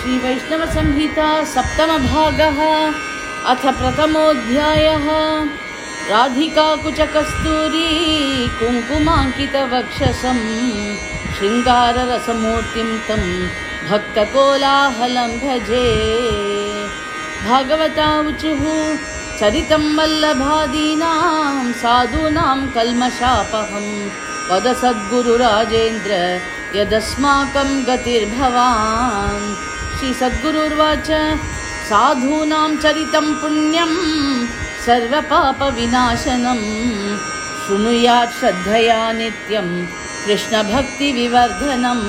श्रीवैष्णवसंहिता सप्तमभागः अथ प्रथमोऽध्यायः। राधिकाकुचकस्तूरी कुङ्कुमाङ्कितवक्षसं शृङ्गाररसमूर्तिं तं भक्तकोलाहलं भजे। भागवतावुचुः चरितं वल्लभादीनां साधूनां कल्मषापहं। वदसद्गुरुराजेन्द्र यदस्माकं गतिर्भवान् श्रीसद्गुरुर्वाच साधूनां चरितं पुण्यं सर्वपापविनाशनं। शृणुयात् श्रद्धया नित्यं कृष्णभक्तिविवर्धनम्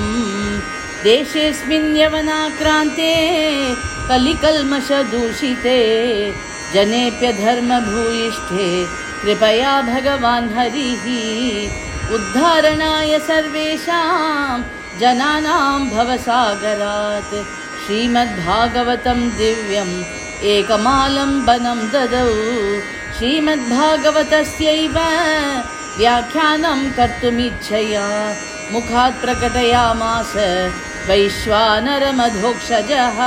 देशेऽस्मिन् यवनाक्रान्ते कलिकल्मषदूषिते। जनेऽप्यधर्मभूयिष्ठे कृपया भगवान् हरिः। उद्धारणाय सर्वेषां जनानां भवसागरात् श्रीमद्भागवतं दिव्यम् एकमालम्बनं ददौ। श्रीमद्भागवतस्यैव व्याख्यानं कर्तुमिच्छया। मुखात् प्रकटयामास वैश्वानरमधोक्षजः।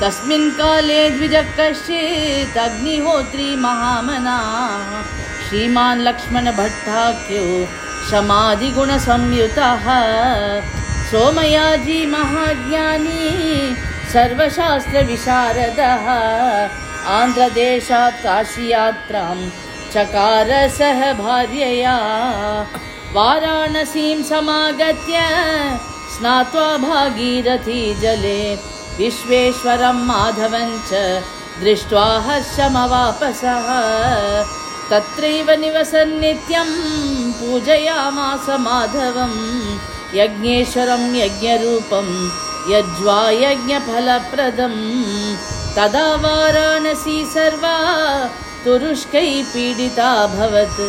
तस्मिन् काले द्विजः कश्चित् अग्निहोत्री महामना। श्रीमान् लक्ष्मणभट्टाख्यो शमादिगुणसंयुतः सोमयाजी महाज्ञानी सर्वशास्त्रविशारदः आन्ध्रदेशात् काशीयात्रां चकार सह भार्यया। वाराणसीं समागत्य स्नात्वा भागीरथी जले विश्वेश्वरं माधवं च दृष्ट्वा हर्षमवापसः। तत्रैव निवसन् नित्यं पूजयामास माधवं यज्ञेश्वरं यज्ञरूपं यज्वा यज्ञफलप्रदम् तदा वाराणसी सर्वा तुरुष्कै पीडिता भवत्।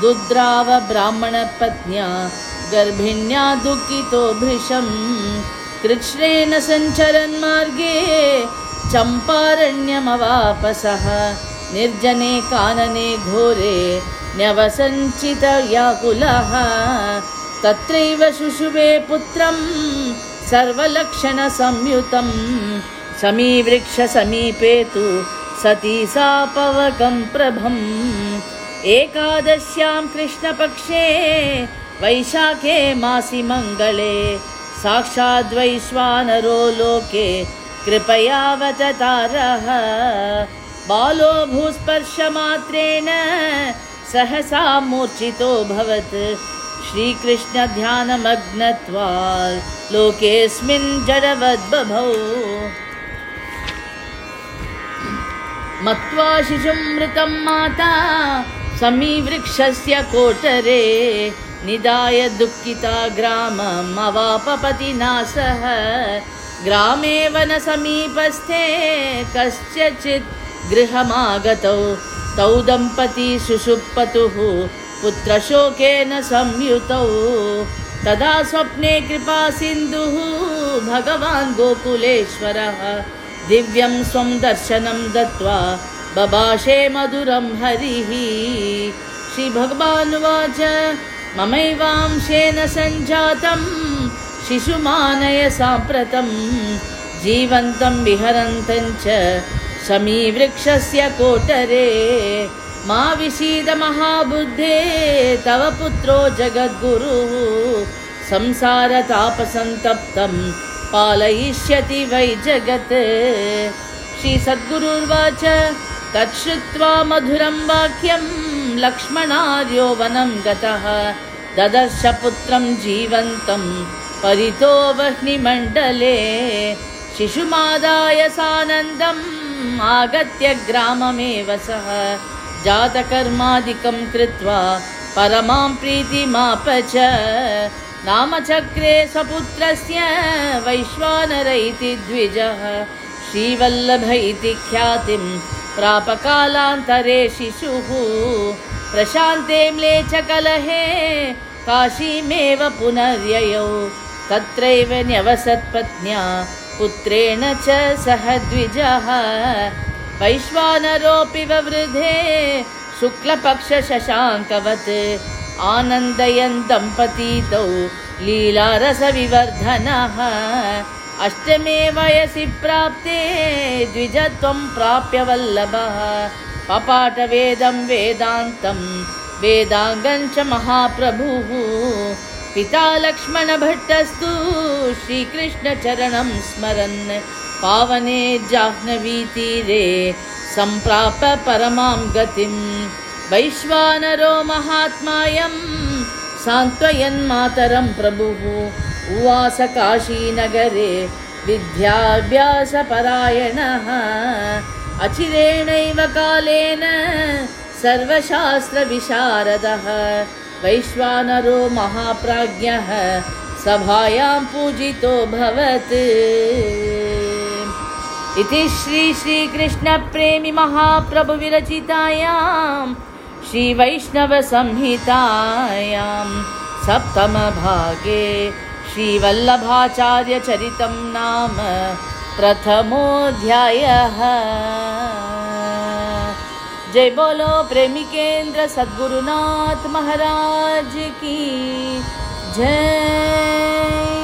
दुद्राव ब्राह्मणपत्न्या गर्भिण्या दुःखितो भृशम्। कृष्णेन सञ्चरन् मार्गे चम्पारण्यमवापसः। निर्जने कानने घोरे न्यवसञ्चितव्याकुलः तत्रैव शुशुवे पुत्रं सर्वलक्षणसंयुतं समीवृक्षसमीपे तु सती सा पवकं प्रभम्। एकादश्यां कृष्णपक्षे वैशाखे मासि मङ्गले। साक्षाद्वैश्वानरो लोके कृपयावततारः बालो भूस्पर्शमात्रेण सहसा मूर्छितोऽभवत् श्रीकृष्णध्यानमग्नत्वा लोकेऽस्मिन् जडवद्बभौ। मत्वा शिशुमृतं माता समीवृक्षस्य कोटरे निदाय दुःखिता ग्रामम् अवापपतिना सह ग्रामे वनसमीपस्थे कस्यचित् गृहमागतौ। तौ दम्पती सुषुप्पतुः पुत्रशोकेन संयुतौ। तदा स्वप्ने कृपा सिन्धुः भगवान् गोकुलेश्वरः। दिव्यं स्वं दर्शनं दत्त्वा बबाषे मधुरं हरिः। श्रीभगवानुवाच ममैवांशेन सञ्जातं शिशुमानय साम्प्रतं। जीवन्तं विहरन्तं च समीवृक्षस्य कोटरे मा विषीद महाबुद्धे तव पुत्रो जगद्गुरुः संसारतापसन्तप्तं पालयिष्यति वै जगत्। श्रीसद्गुरुर्वाच तच्छ्रुत्वा मधुरं वाक्यं लक्ष्मणार्यो वनं गतः। ददर्श पुत्रं जीवन्तं परितो वह्निमण्डले। शिशुमादाय सानन्दम् आगत्य ग्राममेव सः जातकर्मादिकं कृत्वा परमां प्रीतिमाप च नामचक्रे स्वपुत्रस्य वैश्वानर इति द्विजः। श्रीवल्लभ इति ख्यातिं प्रापकालान्तरे शिशुः। प्रशान्ते म्लेच्छकलहे काशीमेव पुनर्ययौ। तत्रैव न्यवसत्पत्न्या पुत्रेण च सह द्विजः वैश्वानरोऽपि ववृधे शुक्लपक्षशशाङ्कवत् आनन्दयन् दम्पती तौ लीलारसविवर्धनः। अष्टमे वयसि प्राप्ते द्विजत्वं प्राप्य वल्लभः। पपाटवेदं वेदान्तं वेदाङ्गञ्च महाप्रभुः पिता लक्ष्मणभट्टस्तु श्रीकृष्णचरणं स्मरन्। पावने जाह्नवीतीरे सम्प्राप परमां गतिम् वैश्वानरो महात्मायं सान्त्वयन्मातरं प्रभुः। उवास काशीनगरे विद्याभ्यासपरायणः। अचिरेणैव कालेन सर्वशास्त्रविशारदः वैश्वानरो महाप्राज्ञः सभायां पूजितो भवत्। इति श्री श्रीकृष्णप्रेमि महाप्रभुविरचितायां श्रीवैष्णवसंहितायां सप्तमभागे श्रीवल्लभाचार्यचरितं नाम प्रथमोऽध्यायः जय बोलो प्रेमी केंद्र सद्गुरुनाथ महाराज की जय।